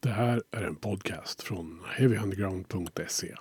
Det här är en podcast från heavyunderground.se.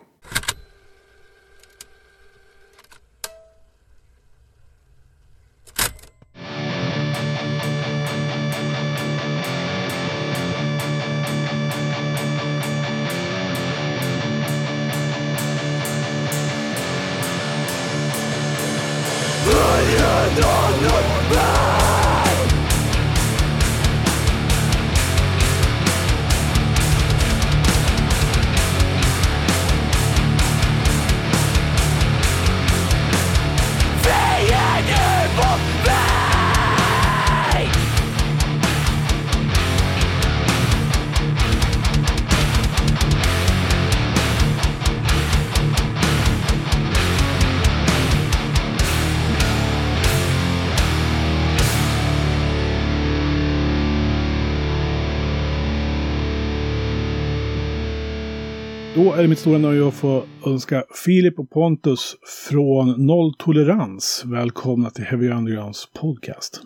det mitt stora nöje att få önska Filip och Pontus från Noll Tolerans välkomna till Heavy Undergrounds podcast.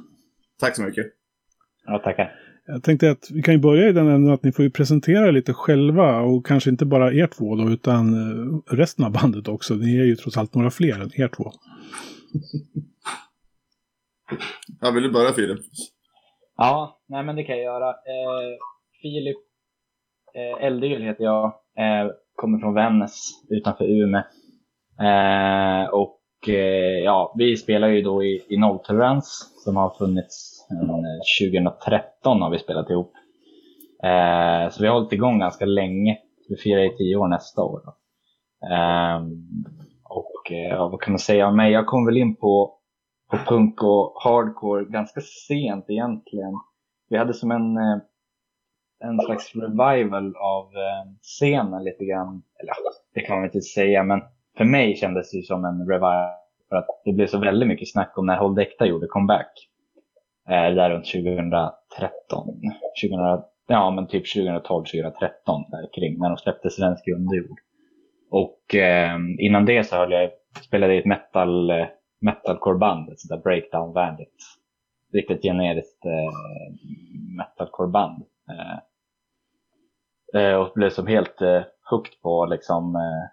Tack så mycket. Ja, tackar. Jag tänkte att vi kan ju börja i den änden att ni får ju presentera er lite själva och kanske inte bara er två då utan eh, resten av bandet också. Ni är ju trots allt några fler än er två. Ja, vill du börja Filip? Ja, nej men det kan jag göra. Eh, Filip eh, Eldegil heter jag. Eh, kommer från Vännäs utanför Umeå. Eh, och eh, ja, vi spelar ju då i, i Nolltolerans som har funnits eh, 2013 har vi spelat ihop. Eh, så vi har hållit igång ganska länge. Vi firar i tio år nästa år. Då. Eh, och eh, ja, vad kan man säga om mig? Jag kom väl in på, på punk och hardcore ganska sent egentligen. Vi hade som en eh, en slags revival av eh, scenen lite grann. Eller det kan man inte säga, men för mig kändes det ju som en revival. För att det blev så väldigt mycket snack om när Hold Ekta gjorde comeback. Eh, där runt 2013. 2000, ja, men typ 2012, 2013 där kring. När de släppte Svensk underjord. Och eh, innan det så höll jag, spelade i ett metal, eh, metalcoreband, ett sånt där breakdown-vänligt. Riktigt generiskt eh, metalcoreband. Eh, och blev som helt eh, hooked på, liksom, eh,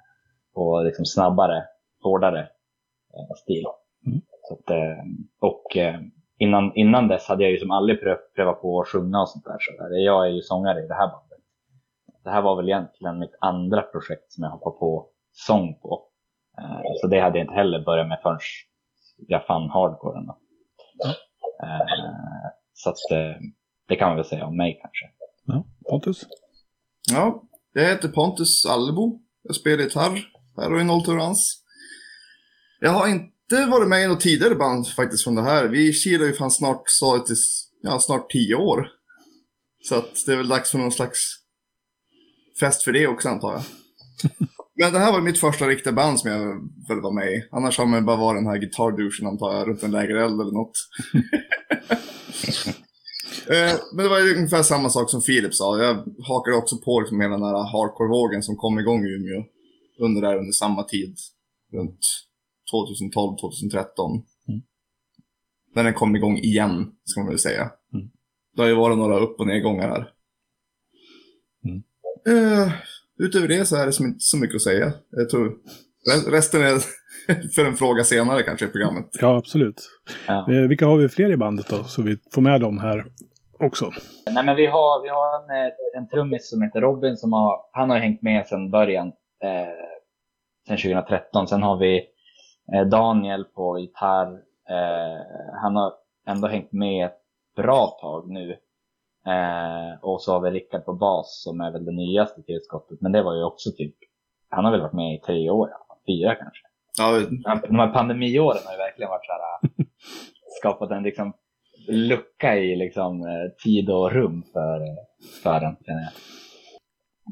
på liksom snabbare, hårdare eh, stil. Mm. Så att, eh, och eh, innan, innan dess hade jag ju som aldrig pröv, prövat på att sjunga och sånt där. Så där. Jag är ju sångare i det här bandet. Det här var väl egentligen mitt andra projekt som jag hoppade på sång på. Eh, så det hade jag inte heller börjat med förrän jag fann hardcoren. Då. Eh, så att, eh, det kan man väl säga om mig kanske. Ja, Pontus? Ja, jag heter Pontus Allebo. Jag spelar gitarr här och i Nolltolerans. Jag har inte varit med i något tidigare band faktiskt från det här. Vi kilar ju fan snart, sa till, ja, snart tio år. Så att det är väl dags för någon slags fest för det också antar jag. Men det här var mitt första riktiga band som jag väl var med i. Annars har man bara varit den här gitarrduschen antar jag, runt en lägereld eller något. Eh, men det var ungefär samma sak som Filip sa. Jag hakade också på liksom hela den här hardcore-vågen som kom igång i Umeå under där under samma tid. Runt 2012-2013. Mm. När den kom igång igen, ska man väl säga. Mm. Det har ju varit några upp och nedgångar här. Mm. Eh, utöver det så är det som inte så mycket att säga. Jag tror resten är för en fråga senare kanske i programmet. Ja, absolut. Ja. Eh, vilka har vi fler i bandet då? Så vi får med dem här också. Nej, men vi har, vi har en, eh, en trummis som heter Robin som har, han har hängt med sedan början, eh, sedan 2013. Sen har vi eh, Daniel på gitarr. Eh, han har ändå hängt med ett bra tag nu. Eh, och så har vi Rickard på bas som är väl det nyaste tillskottet. Men det var ju också typ, han har väl varit med i tre år, ja, fyra kanske. Ja, De här pandemiåren har ju verkligen varit så här, äh, skapat en liksom lucka i liksom eh, tid och rum för, för den. känner jag.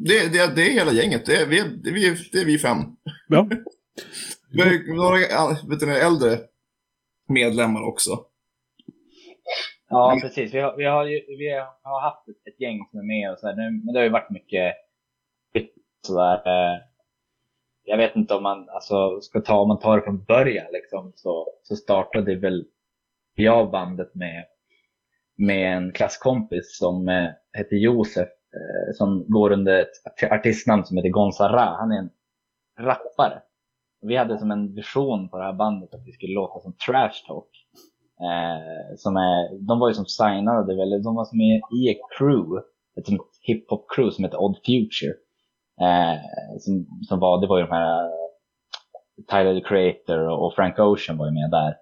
det, det, det är hela gänget. Det är, vi, det, är, vi, det är vi fem. Ja. Vi har ju några ja, vet du, äldre medlemmar också. Ja, precis. Vi har, vi har, ju, vi har haft ett, ett gäng som är med och så här, nu, men det har ju varit mycket sådär. Eh, jag vet inte om man alltså, ska ta, om man tar det från början liksom, så, så startade väl jag bandet med, med en klasskompis som eh, heter Josef eh, som går under ett artistnamn som heter Gonzara. Han är en rappare. Vi hade som en vision på det här bandet att vi skulle låta som Trash Talk. Eh, som är, de var ju som signade, eller de var som i ett crew, ett hiphop-crew som heter Odd Future. Eh, som, som var, det var ju de här eh, Tyler the Creator och Frank Ocean var ju med där.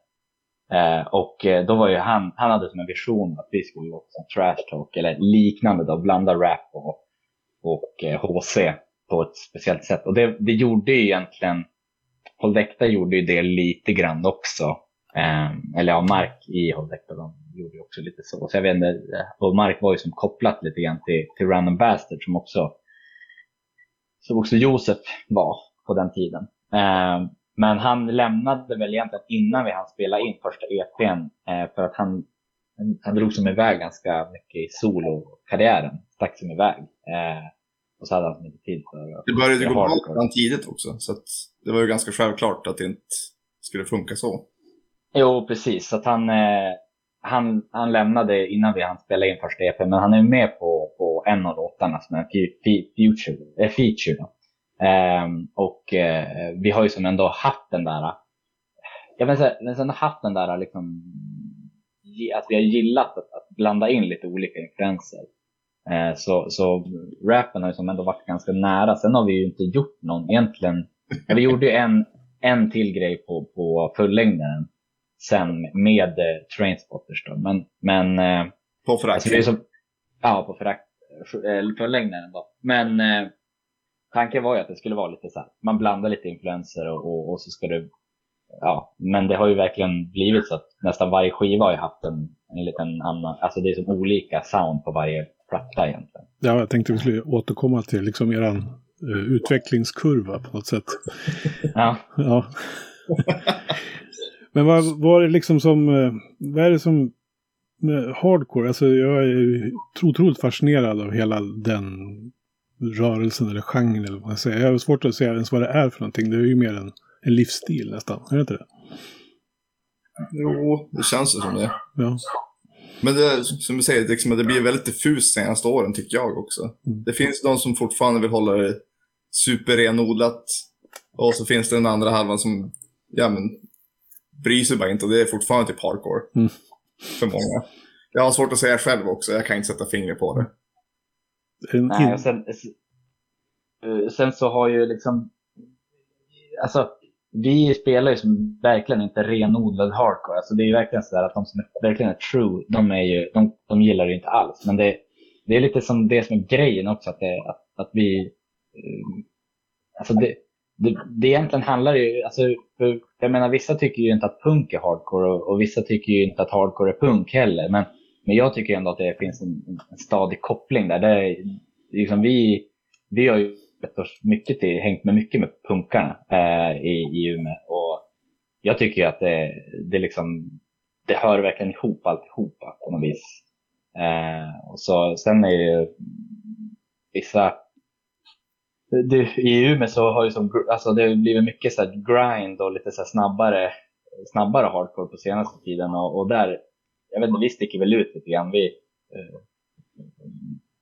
Eh, och eh, då var ju han, han hade som en vision att vi skulle låta som trash talk eller liknande då, blanda rap och, och eh, HC på ett speciellt sätt. Och det, det gjorde ju egentligen, Håll gjorde ju det lite grann också. Eh, eller ja, Mark i Håll de gjorde ju också lite så. Så jag vet inte, eh, och Mark var ju som kopplat lite grann till, till Random Bastard som också, som också Josef var på den tiden. Eh, men han lämnade väl egentligen innan vi hann spela in första EPn eh, för att han, han drog som iväg ganska mycket i solokarriären. Stack som iväg. Eh, och så hade han inte tid för Det började gå bra tidigt också. Så det var ju ganska självklart att det inte skulle funka så. Jo, precis. Så att han, eh, han, han lämnade innan vi hann spela in första EPn. Men han är med på, på en av låtarna som är en feature. Äh, feature då. Um, och uh, vi har ju som ändå haft den där, jag vill säga, men sen haft den där liksom, att vi har gillat att, att blanda in lite olika influenser. Uh, så, så rappen har ju som ändå varit ganska nära. Sen har vi ju inte gjort någon egentligen. Vi gjorde ju en, en till grej på, på fullängdaren sen med uh, Trainspotters då. Men, men på förakt? Alltså ja, på förakt, fullängdaren då. Men tanken var ju att det skulle vara lite så här, man blandar lite influenser och, och, och, så ska det, ja, men det har ju verkligen blivit så att nästan varje skiva har ju haft en, en liten annan, alltså det är som olika sound på varje platta egentligen. Ja, jag tänkte vi skulle återkomma till liksom eran uh, utvecklingskurva på något sätt. ja. ja. men vad var det liksom som, uh, vad är det som hardcore, alltså jag är otroligt fascinerad av hela den rörelsen eller genren eller vad man säger. Jag har svårt att säga ens vad det är för någonting. Det är ju mer en, en livsstil nästan. Är det inte det? Jo, det känns ju som det. Ja. Men det, som du säger, liksom, det blir väldigt diffust senaste åren tycker jag också. Mm. Det finns de som fortfarande vill hålla det superrenodlat. Och så finns det den andra halvan som, ja men, bryr sig bara inte och det är fortfarande typ hardcore. Mm. För många. Jag har svårt att säga själv också, jag kan inte sätta fingret på det. Nej, och sen, eh, sen så har ju liksom, alltså vi spelar ju som verkligen inte renodlad hardcore. Alltså det är ju verkligen så att de som är, verkligen är true, de, är ju, de, de gillar det inte alls. Men det, det är lite som det som är grejen också, att, det, att, att vi... Eh, alltså det, det, det egentligen handlar ju, alltså, för, jag menar vissa tycker ju inte att punk är hardcore och, och, vissa tycker ju inte att hardcore är punk heller. Men men jag tycker ändå att det finns en, en stadig koppling där. Det liksom vi, vi har ju mycket till, hängt med mycket med punkarna eh, i, i Umeå. Och jag tycker ju att det, det, liksom, det hör verkligen ihop alltihopa på något vis. Eh, och så, sen är ju vissa det, I Umeå så har ju som, alltså det blivit mycket så grind och lite så snabbare, snabbare hardcore på senaste tiden. Och, och där jag vet inte, vi sticker väl ut lite grann. Vi, eh,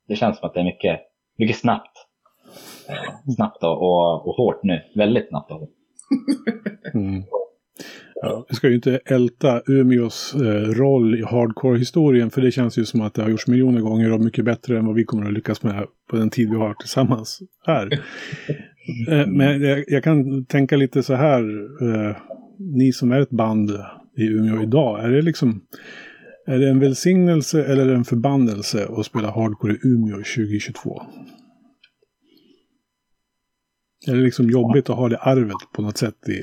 det känns som att det är mycket, mycket snabbt. Eh, snabbt och, och, och, hårt nu. Väldigt snabbt och hårt. Mm. Ja, vi ska ju inte älta Umeås eh, roll i hardcore-historien för det känns ju som att det har gjorts miljoner gånger och mycket bättre än vad vi kommer att lyckas med på den tid vi har tillsammans här. eh, men jag, jag, kan tänka lite så här, eh, ni som är ett band i Umeå idag, är det liksom är det en välsignelse eller en förbannelse att spela hardcore i Umeå 2022? Är det liksom jobbigt att ha det arvet på något sätt i,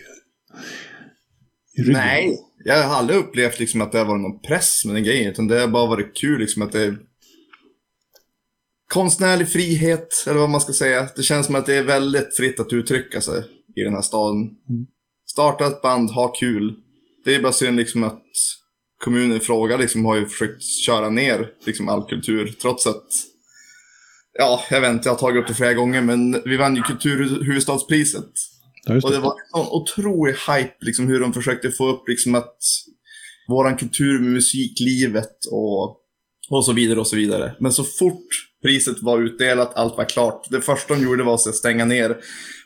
i ryggen? Nej, jag har aldrig upplevt liksom att det har varit någon press med den grejen. Utan det har bara varit kul liksom att det är konstnärlig frihet, eller vad man ska säga. Det känns som att det är väldigt fritt att uttrycka sig i den här staden. Mm. Starta ett band, ha kul. Det är bara synd liksom att kommunen i fråga liksom har ju försökt köra ner liksom all kultur, trots att Ja, jag vet inte, jag har tagit upp det flera gånger, men vi vann ju kulturhuvudstadspriset. Ja, och det var en sån otrolig hype, liksom hur de försökte få upp liksom att våran kultur med musiklivet och, och så vidare och så vidare. Men så fort priset var utdelat, allt var klart. Det första de gjorde var att stänga ner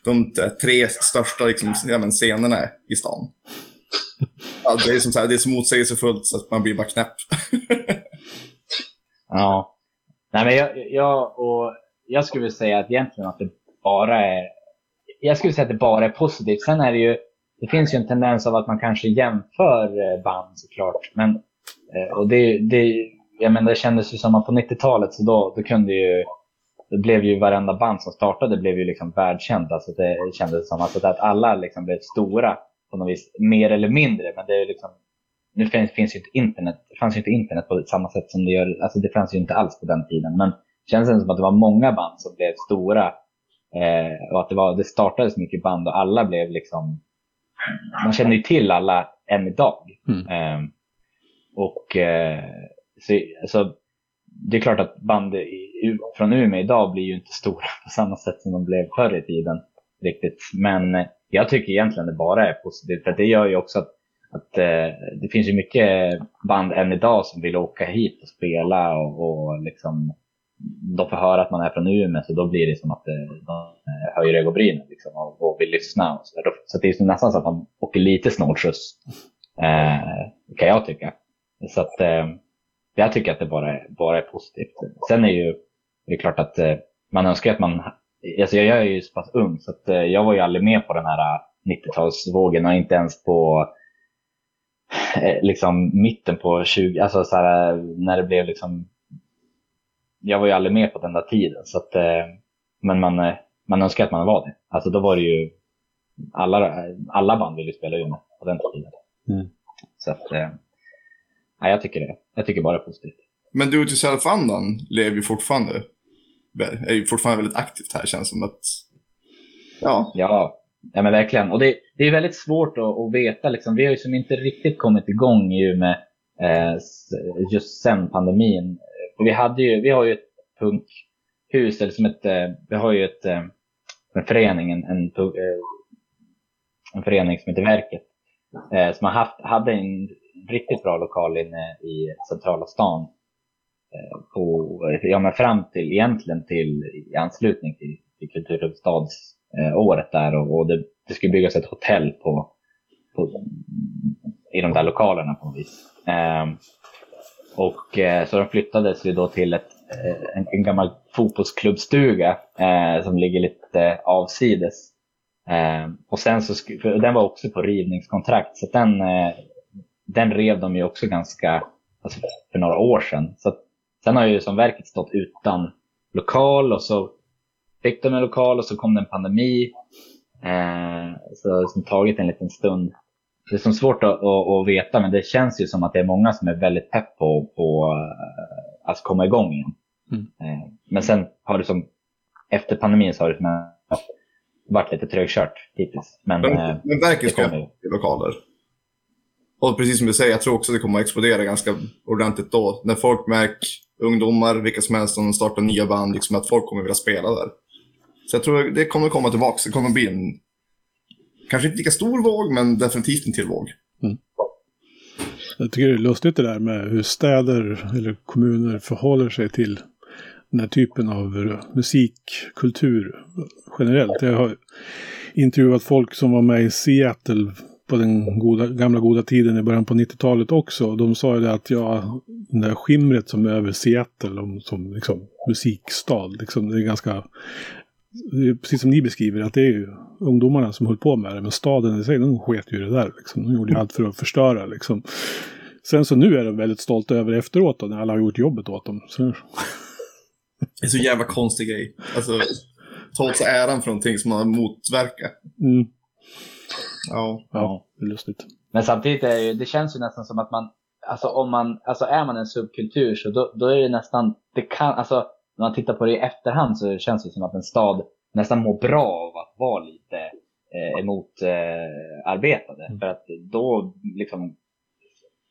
de tre största liksom, scenerna i stan. Ja, det, är som så här, det är så motsägelsefullt så att man blir bara knäpp. ja. Nej, men jag, jag, och jag skulle säga att egentligen att det bara är... Jag skulle säga att det bara är positivt. Sen är det ju... Det finns ju en tendens av att man kanske jämför eh, band såklart. Men, eh, och det, det, jag menar, det kändes ju som att på 90-talet så då, då kunde ju... Det blev ju varenda band som startade blev ju liksom världskänt. Alltså det kändes som alltså att alla liksom blev stora på något vis, mer eller mindre. Men det är liksom, nu finns, finns ju inte internet, det fanns ju inte internet på samma sätt som det gör, alltså det fanns ju inte alls på den tiden. Men det känns som att det var många band som blev stora eh, och att det, var, det startades mycket band och alla blev liksom, man känner ju till alla än idag. Mm. Eh, och eh, så, alltså, det är klart att band i, från Umeå idag blir ju inte stora på samma sätt som de blev förr i tiden riktigt. Men jag tycker egentligen det bara är positivt. För det gör ju också att, att eh, det finns ju mycket band än idag som vill åka hit och spela och, och liksom de får höra att man är från Umeå så då blir det som att eh, de eh, höjer ögonbrynen liksom, och, och vill lyssna. Och så så det är nästan så att man åker lite snålskjuts eh, kan jag tycka. Så att eh, jag tycker att det bara är, bara är positivt. Sen är ju det är klart att eh, man önskar att man alltså jag är ju så pass ung så att, eh, jag var ju aldrig med på den här eh, 90-talsvågen och inte ens på eh, liksom mitten på 20, alltså så här, när det blev liksom jag var ju aldrig med på den där tiden så att, men man, man önskar att man var det. Alltså då var det ju alla, alla band ville spela Umeå på den tiden. Mm. Så att, nej, jag tycker det. Jag tycker bara det är positivt. Men du till self-andan lever ju fortfarande är ju fortfarande väldigt aktivt här känns som att... Ja. Ja, ja men verkligen. Och det, det är väldigt svårt att, att veta. Liksom. Vi har ju som inte riktigt kommit igång ju med eh, just sen pandemin och vi, hade ju, vi har ju ett punkhus, eller som ett, eh, vi har ju ett, eh, en förening, en, en, eh, en förening som heter Verket. Som har haft, hade en riktigt bra lokal inne i centrala stan på, ja, men fram till egentligen till i anslutning till, till kulturhuvudstadsåret där och, och det, det skulle byggas ett hotell på, på, i de där lokalerna på något vis. Ehm, och eh, så de flyttades ju då till ett, eh, en, en gammal fotbollsklubbstuga eh, som ligger lite eh, avsides. Eh, och sen så, den var också på rivningskontrakt så den, eh, den rev de ju också ganska, alltså för några år sedan. Så Sen har ju som verket stått utan lokal och så fick de en lokal och så kom det en pandemi. Eh, så det har liksom tagit en liten stund. Det är som svårt att, att, att, veta men det känns ju som att det är många som är väldigt pepp på, på eh, att komma igång igen. Mm. Eh, men sen har det som, efter pandemin så har det som varit lite trögkört hittills. Men, men, eh, men verket ska i lokaler? Och precis som du säger, jag tror också det kommer att explodera ganska ordentligt då. När folk märker ungdomar, vilka som helst som startar nya band, liksom att folk kommer vilja spela där. Så jag tror det kommer komma tillbaka. Det kommer bli en, kanske inte lika stor våg, men definitivt en till våg. Mm. Jag tycker det är lustigt det där med hur städer eller kommuner förhåller sig till den här typen av musikkultur generellt. Jag har intervjuat folk som var med i Seattle på den goda, gamla goda tiden i början på 90-talet också. De sa ju det att ja, det där skimret som är över Seattle om, som liksom, musikstad, liksom, det är ganska... Det är precis som ni beskriver, att det är ju ungdomarna som höll på med det. Men staden i sig, de sket ju det där. Liksom. De gjorde ju allt för att förstöra. Liksom. Sen så nu är de väldigt stolta över efteråt då, när alla har gjort jobbet åt dem. Så... Det är så jävla konstig grej. Alltså, ta åt sig äran för någonting som man har motverkat. Mm. Ja. Ja, det är lustigt. Men samtidigt är det, det känns ju nästan som att man, alltså om man, alltså är man en subkultur så då, då är det nästan, det kan, alltså när man tittar på det i efterhand så känns det som att en stad nästan mår bra av att vara lite eh, emot eh. Mm. För att då liksom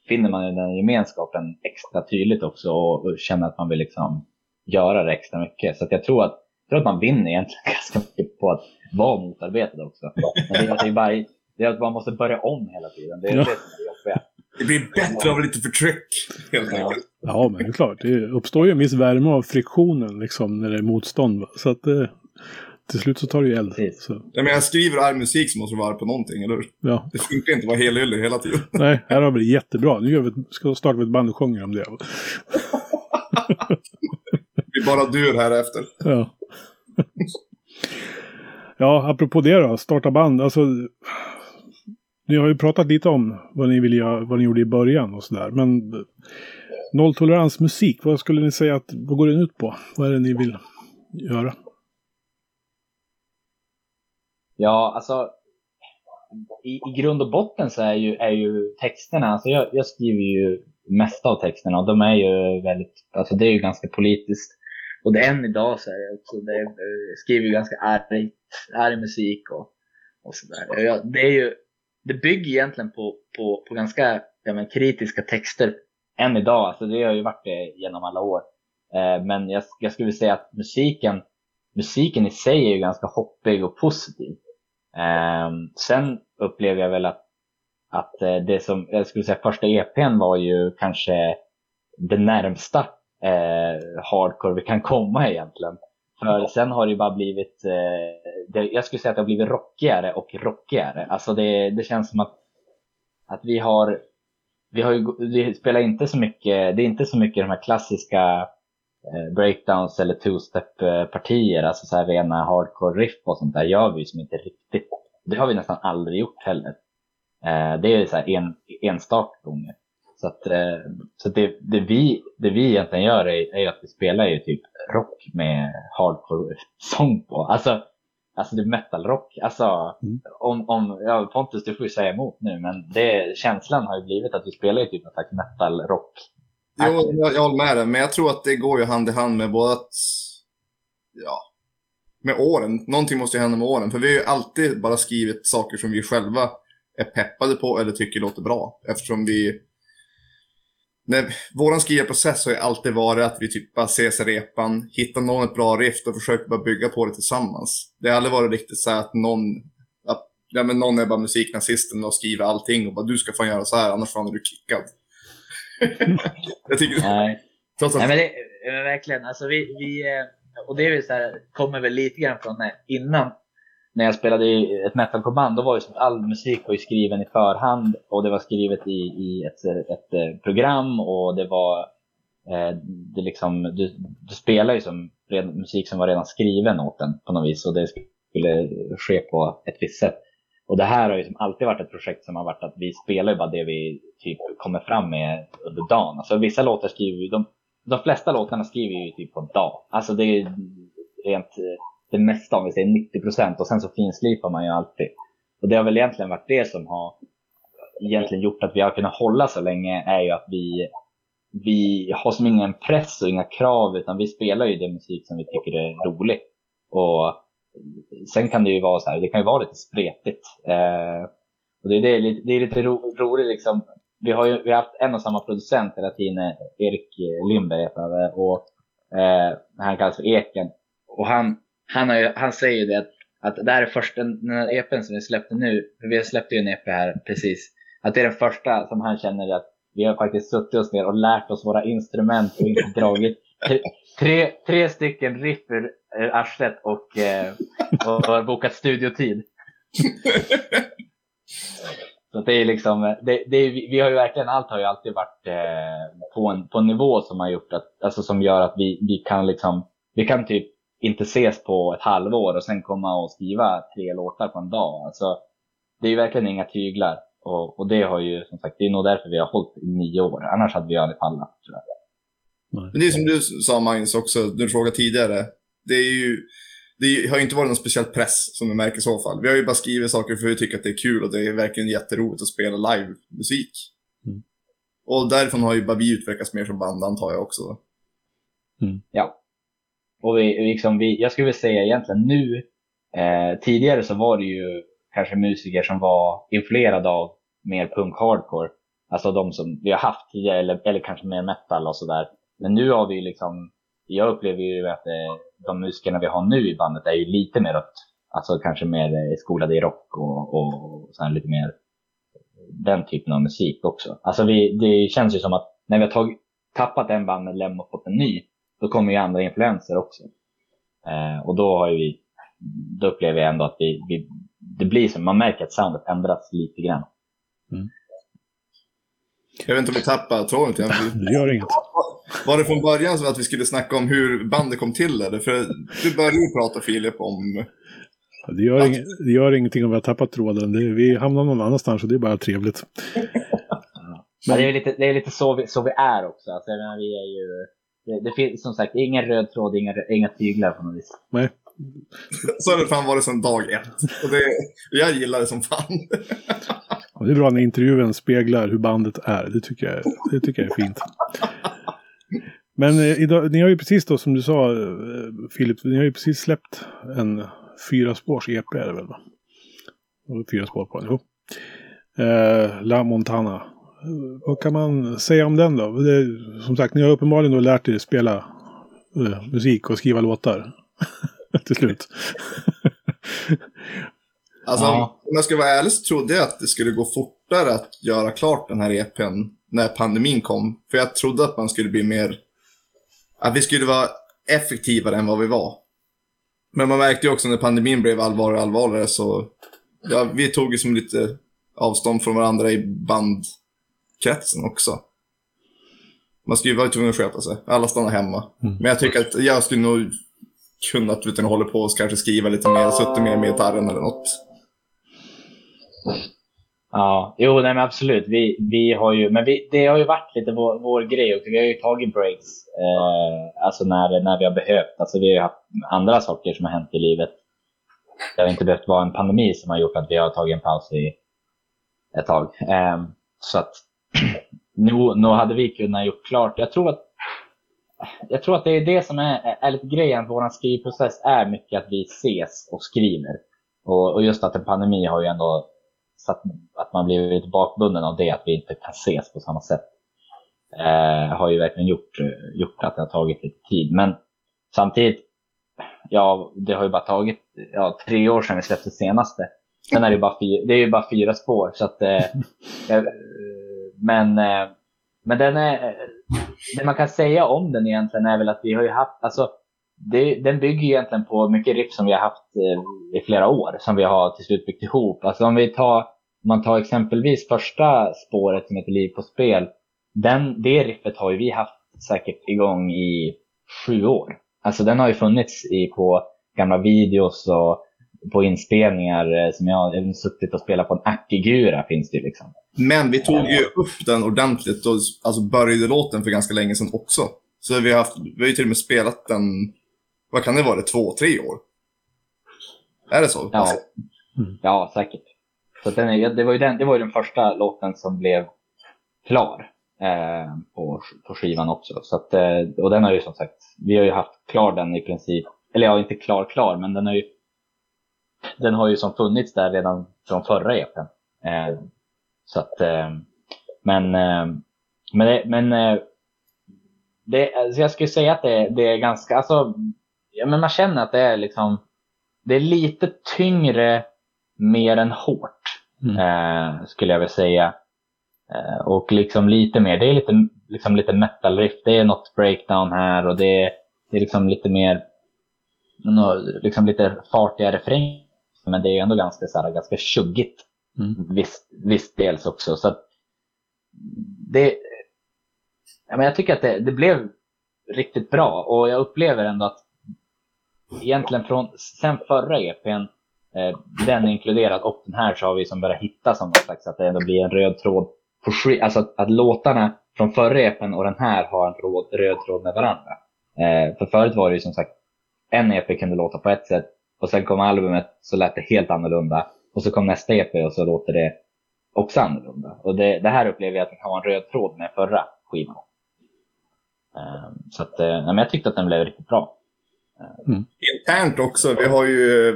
finner man ju den gemenskapen extra tydligt också och, och känner att man vill liksom göra det extra mycket. Så jag tror att, jag tror att man vinner egentligen ganska mycket på att vara motarbetad också. Men det, det är bara det är att man måste börja om hela tiden. Det är ja. det som är jobbigt. Det blir bättre av lite förtryck, helt Ja. enkelt. Ja, men det är klart. Det uppstår ju en viss värme av friktionen liksom när det är motstånd. Så att det, till slut så tar det ju eld. Så, Jag menar, jag skriver arg musik så måste det vara på någonting, eller hur? ja. Det funkar inte att vara helylle hela tiden. Nej, här har vi det jättebra. Nu gör vi, ett- ska starta vi ett band och sjunger om det. Det blir bara dur här efter. Ja. ja, apropå det då. Starta band. Alltså, ni har ju pratat lite om vad ni, vill göra, vad ni gjorde i början och sådär. Men eh, nolltolerans musik, vad skulle ni säga att, vad går den ut på? Vad är det ni vill göra? Ja, alltså i, i grund och botten så är ju, är ju texterna, alltså jag, jag skriver ju mesta av texterna och de är ju väldigt, alltså det är ju ganska politiskt. Och det, än idag så är jag också, det är, jag skriver ju ganska arg, arg musik och, och sådär. Det är ju, det bygger egentligen på, på, på ganska ja, men, kritiska texter än idag, alltså det har ju varit det genom alla år. Eh, men jag, jag skulle säga att musiken, musiken i sig är ju ganska hoppig och positiv. Ehm, sen upplever jag väl att, att eh, det som, jag skulle säga första EPn var ju kanske det närmsta eh, hardcore vi kan komma egentligen. För sen har det ju bara blivit, eh, jag skulle säga att det har blivit rockigare och rockigare. Alltså det, det känns som att, att vi har, vi har ju, vi spelar inte så mycket, det är inte så mycket de här klassiska breakdowns eller two-step eh, partier, alltså så här rena hardcore riff och sånt där gör vi som inte riktigt. Det har vi nästan aldrig gjort heller. Eh, det är så här en, enstaka gånger. Så, att, eh, så det, det, vi, det vi egentligen gör är, är att vi spelar ju typ rock med hardcore-sång på. Alltså, alltså det är metal-rock. Alltså, Mm. om, om, ja, Pontus du får ju säga emot nu, men det, känslan har ju blivit att vi spelar ju typ en slags metal-rock. Jo, jag, jag håller med dig, men jag tror att det går ju hand i hand med både att... Ja. Med åren. Någonting måste ju hända med åren. För vi har ju alltid bara skrivit saker som vi själva är peppade på eller tycker låter bra. Eftersom vi... När, våran skrivarprocess har ju alltid varit att vi typ bara ses i repan, hittar någon ett bra riff och försöker bara bygga på det tillsammans. Det har aldrig varit riktigt så att någon... Att, ja, men någon är bara musiknazisten och skriver allting och bara du ska fan göra så här annars fan är du kickad. jag tycker... Nej. Trots att Nej men det men verkligen, alltså vi, vi eh, och det är ju så här, kommer väl lite grann från när, innan när jag spelade i ett metalkorband, då var ju som all musik var ju skriven i förhand och det var skrivet i, i ett, ett eh, program och det var eh, det liksom, du, du spelar ju som redan, musik som var redan skriven åt den på något vis och det skulle ske på ett visst sätt. Och det här har ju som alltid varit ett projekt som har varit att vi spelar ju bara det vi typ kommer fram med under dagen. Alltså vissa låtar skriver ju, de, de flesta låtarna skriver vi ju typ på en dag. Alltså det är rent eh, det mesta om vi säger 90 procent och sen så finslipar man ju alltid. Och det har väl egentligen varit det som har egentligen gjort att vi har kunnat hålla så länge är ju att vi, vi har som ingen press och inga krav utan vi spelar ju den musik som vi tycker är rolig. Och sen kan det ju vara så här, det kan ju vara lite spretigt. Eh, och det är, det, lite- det är lite ro, roligt liksom. Vi har ju vi har haft en och samma producent hela tiden, eh, Erik eh, Lindberg heter han, eh, och eh, han kallas för Eken. Och han, han, har ju, han säger ju det att, att det här är första, den här EPn som vi släppte nu, för vi släppte ju en EP här precis, att det är den första som han känner att vi har faktiskt suttit oss ner och lärt oss våra instrument och inte dragit tre, tre, tre stycken riff ur ur arslet och, eh, och har bokat studiotid. Så det är liksom, det, det är, vi har ju verkligen, allt har ju alltid varit eh, på, en, på en nivå som har gjort att, alltså som gör att vi, vi kan liksom, vi kan typ inte ses på ett halvår och sen komma och skriva tre låtar på en dag. Alltså, det är ju verkligen inga tyglar. Och, och det har ju, som sagt, det är nog därför vi har hållit i nio år. Annars hade vi aldrig pallat, tror jag. Men det är som du sa Magnus också, du frågade tidigare. Det är ju, det har ju inte varit någon speciell press som du märker i så fall. Vi har ju bara skrivit saker för att vi tycker att det är kul och det är verkligen jätteroligt att spela live-musik. Mm. Och därifrån har ju bara vi utvecklats mer som band antar jag också. Ja. Och vi, liksom, vi, jag skulle vilja säga egentligen nu, eh, tidigare så var det ju kanske musiker som var influerade av mer punk hardcore. Alltså de som vi har haft tidigare, eller, eller kanske mer metal och sådär. Men nu har vi liksom, jag upplever ju att eh, de musikerna vi har nu i bandet är ju lite mer åt, alltså kanske mer skolade i rock och, och så här lite mer den typen av musik också. Alltså vi, det känns ju som att när vi har tagit, tappat en bandmedlem och fått en ny, då kommer ju andra influenser också. Eh, och då har ju vi, då upplever jag ändå att vi, vi det blir som, man märker att soundet ändras lite grann. Mm. Jag vet inte om vi tappar tråden Det gör inget. Var det från början så att vi skulle snacka om hur bandet kom till? Eller? För du började ju prata Filip om... Det gör, ing, det gör ingenting om vi har tappat tråden. Det, vi hamnar någon annanstans och det är bara trevligt. Men det är lite, det är lite så, vi, så vi är också. Alltså, menar, vi är ju, det, det finns som sagt ingen röd tråd, inga, inga tyglar på något vis. Nej. Så har det fan varit sedan dag ett. Och det, jag gillar det som fan. Och det är bra när intervjun speglar hur bandet är. Det tycker jag, det tycker jag är fint. Men eh, idag, ni har ju precis då som du sa eh, Filip, ni har ju precis släppt en fyra spårs EP är det väl va? Fyra spår på den, jo. Eh, La Montana. Vad kan man säga om den då? Det, som sagt, ni har uppenbarligen då lärt er spela eh, musik och skriva låtar. Till slut. Alltså, ja. om jag ska vara ärlig så trodde jag att det skulle gå fortare att göra klart den här EPn när pandemin kom. För jag trodde att man skulle bli mer... Att vi skulle vara effektivare än vad vi var. Men man märkte ju också när pandemin blev allvarligare och allvarligare så... Ja, vi tog ju som lite avstånd från varandra i bandkretsen också. Man skulle ju vara tvungen att sköta sig. Alla stannar hemma. Mm. Men jag tycker att jag skulle nog kunnat utan att hålla på och kanske skriva lite mer, suttit mer med gitarren eller något. Ja, jo nej men absolut. Vi, vi har ju, men vi, det har ju varit lite vår, vår grej och vi har ju tagit breaks. Eh, alltså när, när vi har behövt. Alltså vi har ju haft andra saker som har hänt i livet. Det har inte behövt vara en pandemi som har gjort att vi har tagit en paus i ett tag. Eh, så att nu, nu hade vi kunnat gjort klart. Jag tror att jag tror att det är det som är, är lite grejen. Vår skrivprocess är mycket att vi ses och skriver. Och, och just att en pandemi har ju ändå satt att man blivit bakbunden av det, att vi inte kan ses på samma sätt. Eh, har ju verkligen gjort, eh, gjort att det har tagit lite tid. Men samtidigt, ja, det har ju bara tagit ja, tre år sedan vi släppte senaste. Sen är det, bara fyra, det är ju bara fyra spår. Så att, eh, men eh, men den är, det man kan säga om den egentligen är väl att vi har ju haft, alltså det, den bygger egentligen på mycket riff som vi har haft eh, i flera år, som vi har till slut byggt ihop. Alltså om vi tar, om man tar exempelvis första spåret som heter Liv på spel, den, det riffet har ju vi haft säkert igång i sju år. Alltså den har ju funnits i, på gamla videos och på inspelningar eh, som jag har suttit och spelat på en Akigura finns det liksom. Men vi tog ju upp den ordentligt och alltså började låten för ganska länge sedan också. Så vi har, haft, vi har ju till och med spelat den, vad kan det vara, två, tre år? Är det så? Ja, mm. ja säkert. Så den är, det, var ju den, det var ju den första låten som blev klar eh, på, på skivan också. Så att, eh, och den har ju som sagt, vi har ju haft klar den i princip, eller ja, inte klar klar, men den har ju den har ju som funnits där redan från förra EPn. Eh, så att, eh, men, eh, men, det, men eh, det, alltså jag skulle säga att det, det är ganska, alltså, ja, men man känner att det är liksom, det är lite tyngre mer än hårt, mm. eh, skulle jag vilja säga. Eh, och liksom lite mer, det är lite, liksom lite metal riff, det är något breakdown här och det, det är liksom lite mer, liksom lite fartiga refränger men det är ändå ganska, så här, ganska tjuggigt. Mm. Visst, visst dels också. Så det, ja, men jag tycker att det, det, blev riktigt bra och jag upplever ändå att egentligen från sen förra EPn, den inkluderad och den här så har vi som börjat hitta som slags att det ändå blir en röd tråd. På, alltså att, att låtarna från förra EPn och den här har en råd, röd tråd med varandra. Eh, för förut var det ju som sagt en EP kunde låta på ett sätt och sen kom albumet så lät det helt annorlunda. Och så kom nästa EP och så låter det också annorlunda. Och det, det här upplever jag att det kan vara en röd tråd med förra skivan. Um, så att, men jag tyckte att den blev riktigt bra. Mm. Internt också, vi har ju...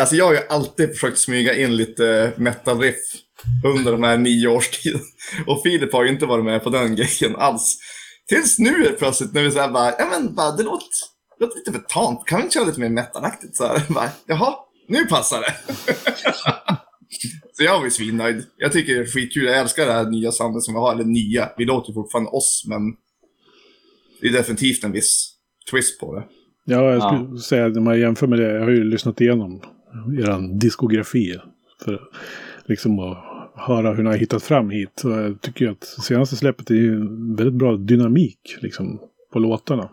Alltså jag har ju alltid försökt smyga in lite metal-riff under de här nio års tiden. Och Filip har ju inte varit med på den grejen alls. Tills nu är plötsligt när vi säger bara, ja men bara, det låter det låter lite för tamt. Kan vi inte köra lite mer metalaktigt? Så här, bara, Jaha, nu passar det. Så jag var ju svinnöjd. Jag tycker det är skitkul. Jag älskar det här nya soundet som vi har. Eller nya, vi låter ju fortfarande oss, men det är definitivt en viss twist på det. Ja, jag skulle ja. säga när man jämför med det. Jag har ju lyssnat igenom er diskografi. För liksom att höra hur ni har hittat fram hit. Och jag tycker att senaste släppet är ju väldigt bra dynamik liksom, på låtarna.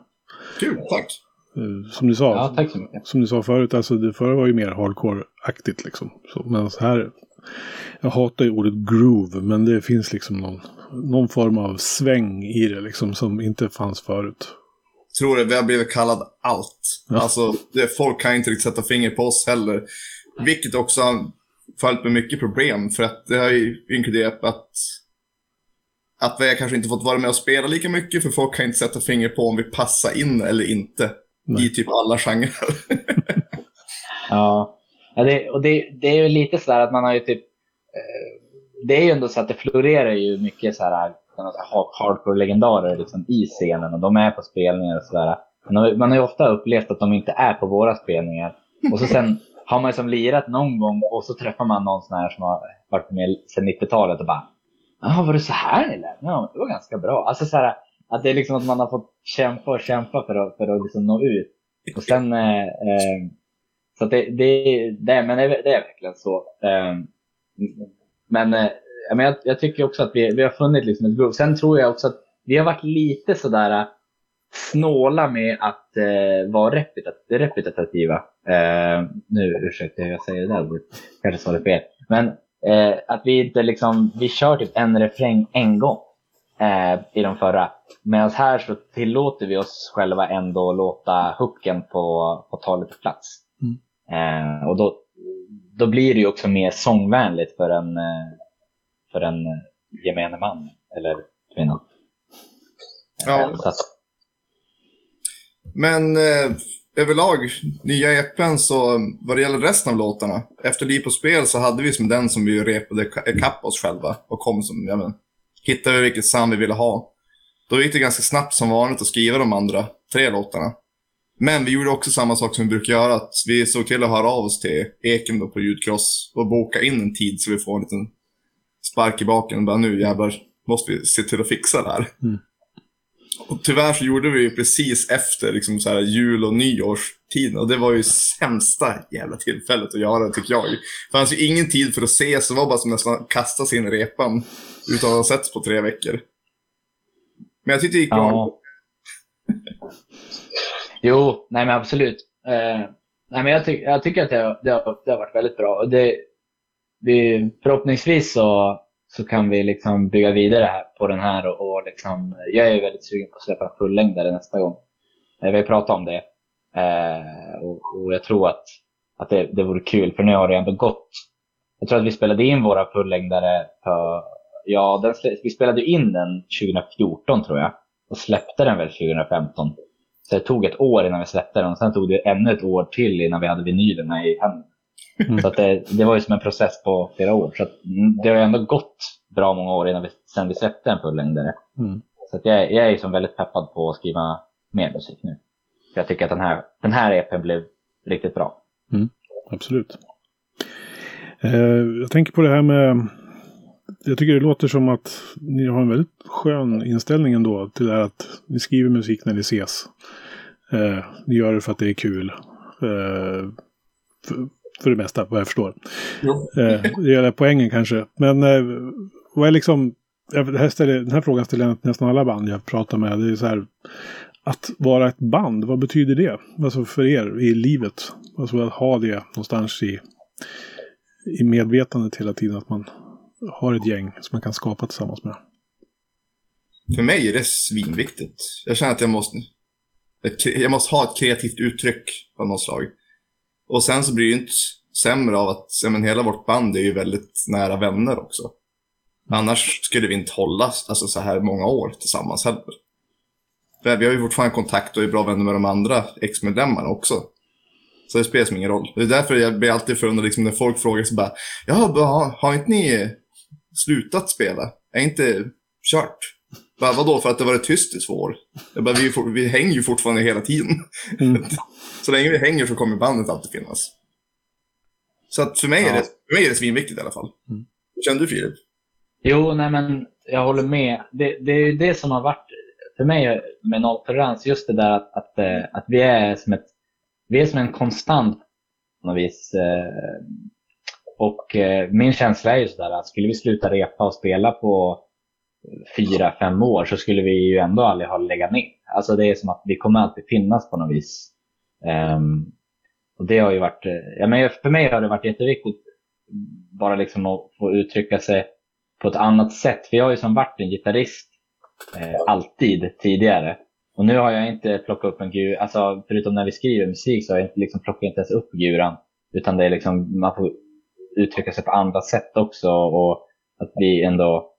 Kul, tack. Eh, som du sa, ja, tack så mycket. som du sa förut, alltså det förra var ju mer hardcore-aktigt liksom. Så, men så här, jag hatar ju ordet groove, men det finns liksom någon, någon form av sväng i det liksom som inte fanns förut. Tror det, vi har blivit kallad allt. Ja. Alltså, det, folk kan inte riktigt sätta finger på oss heller. Vilket också har följt med mycket problem, för att det har ju inkluderat att att vi kanske inte fått vara med och spela lika mycket, för folk kan inte sätta finger på om vi passar in eller inte. Nej. i typ alla genrer. ja, ja det, och det, det är ju lite så att man har ju typ, eh, det är ju ändå så att det florerar ju mycket så här hardcore-legendarer liksom i scenen och de är på spelningar och sådär. Man har ju ofta upplevt att de inte är på våra spelningar. Och så sen har man ju som lirat någon gång och så träffar man någon sån här som har varit med sedan 90-talet och bara Jaha, var det så här ni lät? Ja, det var ganska bra. Alltså så här, att det är liksom att man har fått kämpa och kämpa för att, för att liksom nå ut. Och sen, eh, eh, så det, det, det, men det, det är verkligen så. Eh, men jag, jag tycker också att vi, vi har funnit liksom ett groove. Sen tror jag också att vi har varit lite sådär eh, snåla med att eh, vara repetat repetitiva. Eh, nu ursäkta hur jag säger det där, kanske sa det fel. Men eh, att vi inte liksom, vi kör typ en refräng en gång i de förra. Medan här så tillåter vi oss själva ändå låta hooken på, på ta lite plats. Mm. Och då, då blir det ju också mer sångvänligt för en, för en gemene man eller kvinna. Ja. Eh, att... Men eh, överlag, nya EPn så vad det gäller resten av låtarna. Efter Liv på spel så hade vi som den som vi repade ikapp oss själva och kom som, jag men, hittade vi vilket sound vi ville ha. Då gick det ganska snabbt som vanligt att skriva de andra tre låtarna. Men vi gjorde också samma sak som vi brukar göra. Att vi såg till att höra av oss till Eken på ljudkross och boka in en tid så vi får en liten spark i baken. Bara nu jävlar måste vi se till att fixa det här. Mm. Och tyvärr så gjorde vi precis efter liksom så här, jul och nyårstiden. Och det var ju sämsta jävla tillfället att göra tycker jag. Det fanns ju ingen tid för att ses. Det var bara som nästan kasta sig in i repan. Utan att ha setts på tre veckor. Men jag tyckte det gick bra. Ja. jo, nej men absolut. Eh, nej men jag, ty jag tycker att det, det, har, det har varit väldigt bra. Och det, vi, förhoppningsvis så, så kan vi liksom bygga vidare här på den här. Och, och liksom, jag är väldigt sugen på att släppa en fullängdare nästa gång. Eh, vi har pratat om det. Eh, och, och, jag tror att, att det, det vore kul, för nu har det ändå gått. Jag tror att vi spelade in våra fullängdare för Ja, den, vi spelade in den 2014 tror jag. Och släppte den väl 2015. Så det tog ett år innan vi släppte den. Och sen tog det ännu ett år till innan vi hade vinylerna i händerna. Mm. Så det, det, var ju som en process på flera år. Så mm, det har ändå gått bra många år innan vi, sen vi släppte en fullängdare. Mm. Så jag, jag är som väldigt peppad på att skriva mer musik nu. För jag tycker att den här, den här EPn blev riktigt bra. Mm. Absolut. Eh, jag tänker på det här med jag tycker det låter som att ni har en väldigt skön inställning ändå till det här att ni skriver musik när ni ses. Eh, ni gör det för att det är kul. Eh, för, för, det mesta, vad jag förstår. Eh, det gäller poängen kanske. Men eh, vad är liksom... Jag, här ställer, den här frågan ställer jag nästan alla band jag pratar med. Det är så här, att vara ett band, vad betyder det? Alltså för er i livet? Alltså att ha det någonstans i, i medvetandet hela tiden. Att man har ett gäng som man kan skapa tillsammans med. För mig är det svinviktigt. Jag känner att jag måste, jag måste ha ett kreativt uttryck av något slag. Och sen så blir det ju inte sämre av att ja, men hela vårt band är ju väldigt nära vänner också. Annars skulle vi inte hålla alltså, så här många år tillsammans heller. För vi har ju fortfarande kontakt och är bra vänner med de andra ex-medlemmarna också. Så det spelar som ingen roll. Det är därför jag blir alltid förundrad liksom, när folk frågar så bara Ja, har, har inte ni slutat spela? Är inte kört? Bara, vadå, för att det varit tyst i två år? Jag bara, vi, vi hänger ju fortfarande hela tiden. Mm. så länge vi hänger så kommer bandet alltid finnas. Så att för mig, är Ja. det, för mig är det svinviktigt i alla fall. Mm. Hur känner du Filip? Jo, nej men jag håller med. Det, det är ju det som har varit för mig med nolltolerans, just det där att, att, eh, att vi, är som ett, vi är som en konstant på något vis. eh, Och eh, min känsla är ju sådär att skulle vi sluta repa och spela på fyra, fem år så skulle vi ju ändå aldrig ha legat ner. Alltså det är som att vi kommer alltid finnas på något vis. Ehm, och det har ju varit, eh, ja, men för mig har det varit jätteviktigt bara liksom att få uttrycka sig på ett annat sätt. För jag har ju som varit en gitarrist eh, alltid tidigare. Och nu har jag inte plockat upp en gur, alltså förutom när vi skriver musik så har jag inte liksom plockat inte ens upp guran. Utan det är liksom, man får uttrycka sig på andra sätt också och att vi ändå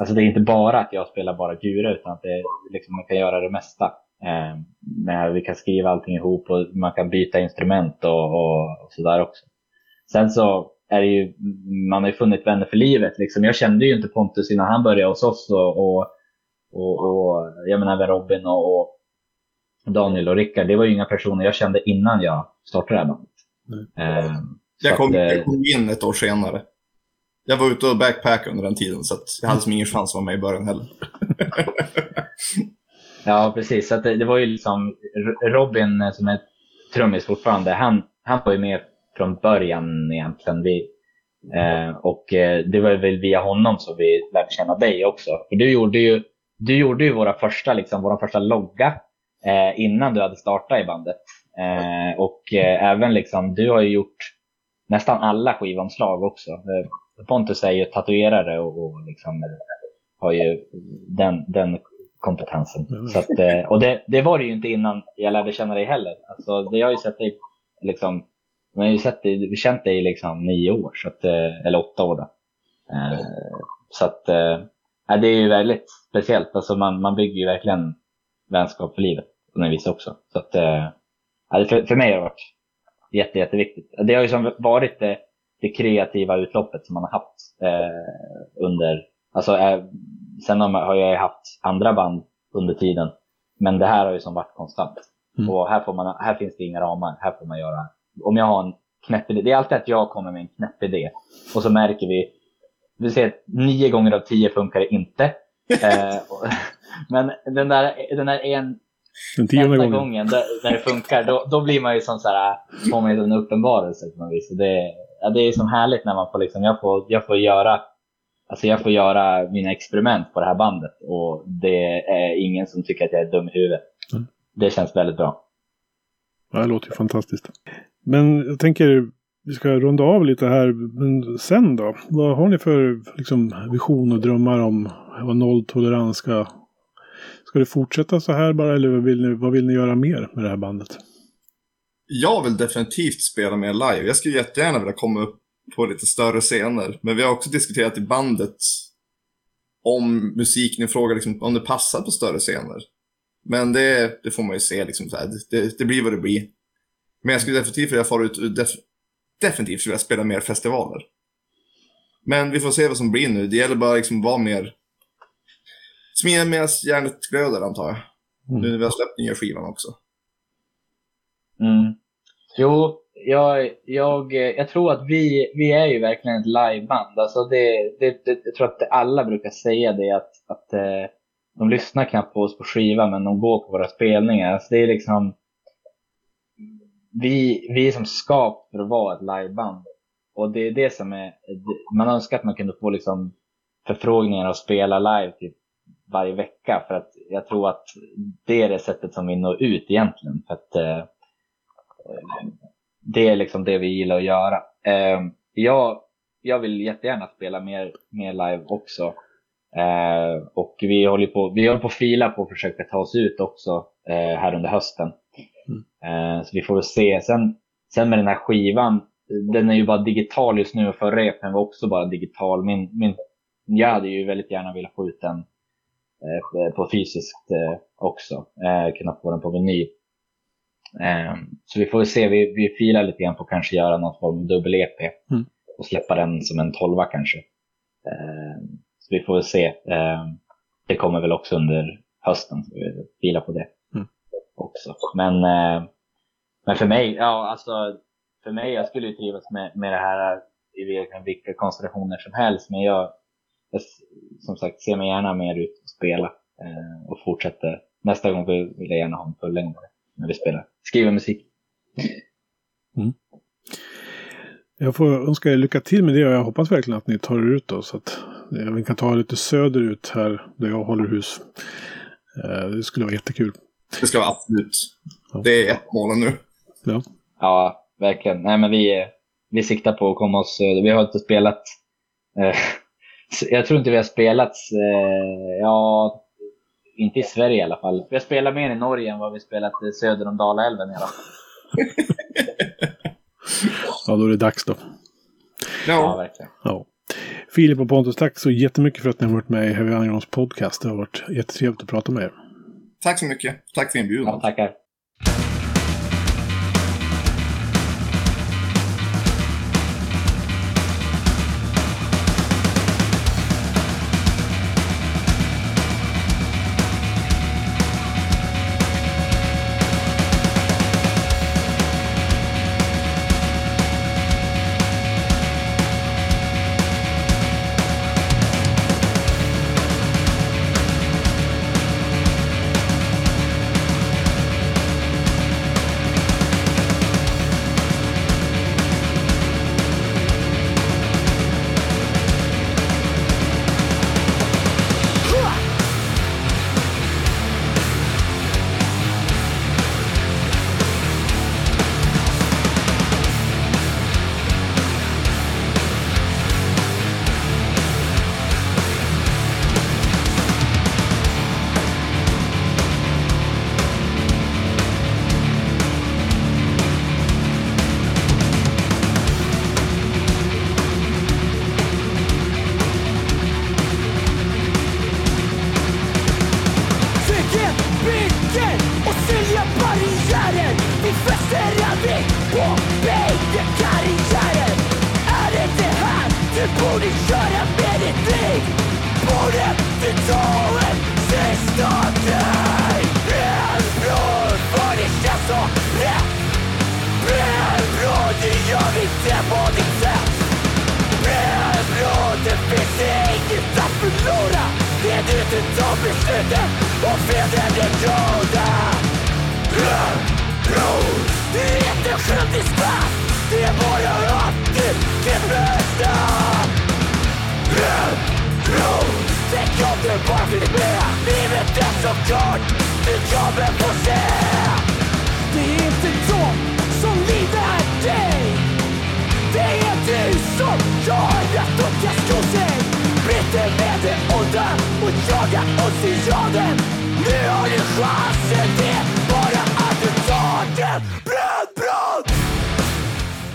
Alltså det är inte bara att jag spelar bara gura utan att det, liksom, man kan göra det mesta. Eh, men vi kan skriva allting ihop och man kan byta instrument och, och, och sådär också. Sen så är det ju, man har ju funnit vänner för livet. Liksom. Jag kände ju inte Pontus innan han började hos oss och, och, och, och jag menar även Robin och, och Daniel och Rickard. Det var ju inga personer jag kände innan jag startade det här bandet. Eh, så Jag kom, att, eh, jag kom in ett år senare. Jag var ute och backpackade under den tiden, så att jag hade som ingen chans att vara med i början heller. Ja, precis. Så att det, det var ju liksom Robin eh, som är trummis fortfarande. Han, han var ju med från början egentligen. Vi, eh, och eh, det var väl via honom som vi lärde känna dig också. För du gjorde ju, du gjorde ju våra första, liksom, våra första logga eh, innan du hade startat i bandet. Eh, och eh, även liksom, du har ju gjort nästan alla skivomslag också. Eh, Pontus är ju tatuerare och, och liksom, eh, har ju den, den kompetensen. Mm. Så att, eh, och det, det var det ju inte innan jag lärde känna dig heller. Alltså, det har ju sett dig, liksom, jag har ju sett dig, känt dig i liksom nio år, så att, eh, eller åtta år. Då. Eh, Så att, det är ju väldigt speciellt. Alltså, man, man bygger ju verkligen vänskap för livet på något vis också. Så att, för, för mig har det varit jätte, jätteviktigt. Det har ju som varit det, det kreativa utloppet som man har haft eh, under, alltså eh, sen har, jag haft andra band under tiden, men det här har ju som varit konstant. Mm. Och här, får man, här finns det inga ramar, här får man göra, om jag har en knäpp idé, det är alltid att jag kommer med en knäpp idé och så märker vi, vi ser att nio gånger av tio funkar det inte. Eh, och, men den där, den där en, Den tionde gången. gången där, när det funkar, då, då blir man ju som så här, får man ju en uppenbarelse på något vis. Det, ja, det är som härligt när man får liksom, jag får, jag får göra Alltså jag får göra mina experiment på det här bandet och det är ingen som tycker att jag är dum i huvudet. Mm. Det känns väldigt bra. Ja, det låter ju fantastiskt. Men jag tänker, vi ska runda av lite här. Men sen då? Vad har ni för liksom, vision och drömmar om vad nolltolerans ska... Ska det fortsätta så här bara eller vad vill, ni, vad vill ni göra mer med det här bandet? Jag vill definitivt spela mer live. Jag skulle jättegärna vilja komma upp på lite större scener. Men vi har också diskuterat i bandet om musiken i fråga, liksom, om det passar på större scener. Men det, det får man ju se. Liksom, så här. Det, det blir vad det blir. Men jag skulle definitivt vilja fara ut def, definitivt vilja spela mer festivaler. Men vi får se vad som blir nu. Det gäller bara liksom vara mer... Smida medan järnet glöder antar jag. Mm. Nu när vi har släppt nya skivan också. Mm. Jo, jag, jag, jag tror att vi, vi är ju verkligen ett liveband. Alltså det, det, det, jag tror att alla brukar säga det att, att eh, de lyssnar knappt på oss på skiva men de går på våra spelningar. Alltså det är liksom vi, vi är som skapt för att vara ett liveband. Och det är det som är, man önskar att man kunde få liksom förfrågningar och spela live typ varje vecka. För att jag tror att det är det sättet som vi når ut egentligen. För att eh, det är liksom det vi gillar att göra. Eh, jag, jag vill jättegärna spela mer, mer live också. Eh, och vi håller på, vi håller på att fila på att försöka ta oss ut också eh, här under hösten. Eh, så vi får väl se. Sen, sen med den här skivan, den är ju bara digital just nu och förra repen var också bara digital. Min, min, jag hade ju väldigt gärna velat få ut den eh, på fysiskt eh, också. Kunna få den på vinyl. Eh, så vi får se, vi, vi filar lite grann på att kanske göra någon form av dubbel-EP Mm. och släppa den som en tolva kanske. Eh, så vi får väl se. Eh, det kommer väl också under hösten, så vi filar på det Mm. också. Men, men för mig, ja alltså, för mig, jag skulle ju trivas med, med det här i vilka konstellationer som helst. Men jag, jag som sagt ser mig gärna mer ut och spela och fortsätter. Nästa gång vill jag gärna ha en fullängdare när vi spelar. Skriver musik. Mm. Jag får önska er lycka till med det och jag hoppas verkligen att ni tar er ut då så att vi kan ta lite söderut här där jag håller hus. Eh, det skulle vara jättekul. Det ska vara absolut. Ja. Det är ett mål nu. Ja. ja, verkligen. Nej, men vi, vi siktar på att komma oss söder. Vi har inte spelat... Eh, jag tror inte vi har spelat... Eh, ja, inte i Sverige i alla fall. Vi har spelat mer i Norge än vad vi spelat söder om Dalälven i alla fall. ja, då är det dags då. Ja, ja verkligen. Ja. Filip och Pontus, tack så jättemycket för att ni har varit med i Heavy Irons podcast. Det har varit jättetrevligt att prata med er. Tack så mycket. Tack för inbjudan. Ja, tackar.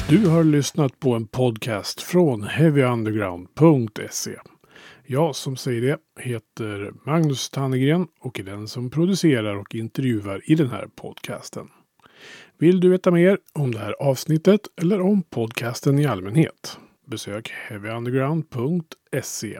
Du har lyssnat på en podcast från heavyunderground.se. Jag som säger det heter Magnus Tannegren och är den som producerar och intervjuar i den här podcasten. Vill du veta mer om det här avsnittet eller om podcasten i allmänhet? Besök heavyunderground.se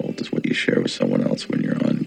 share with someone else when you're on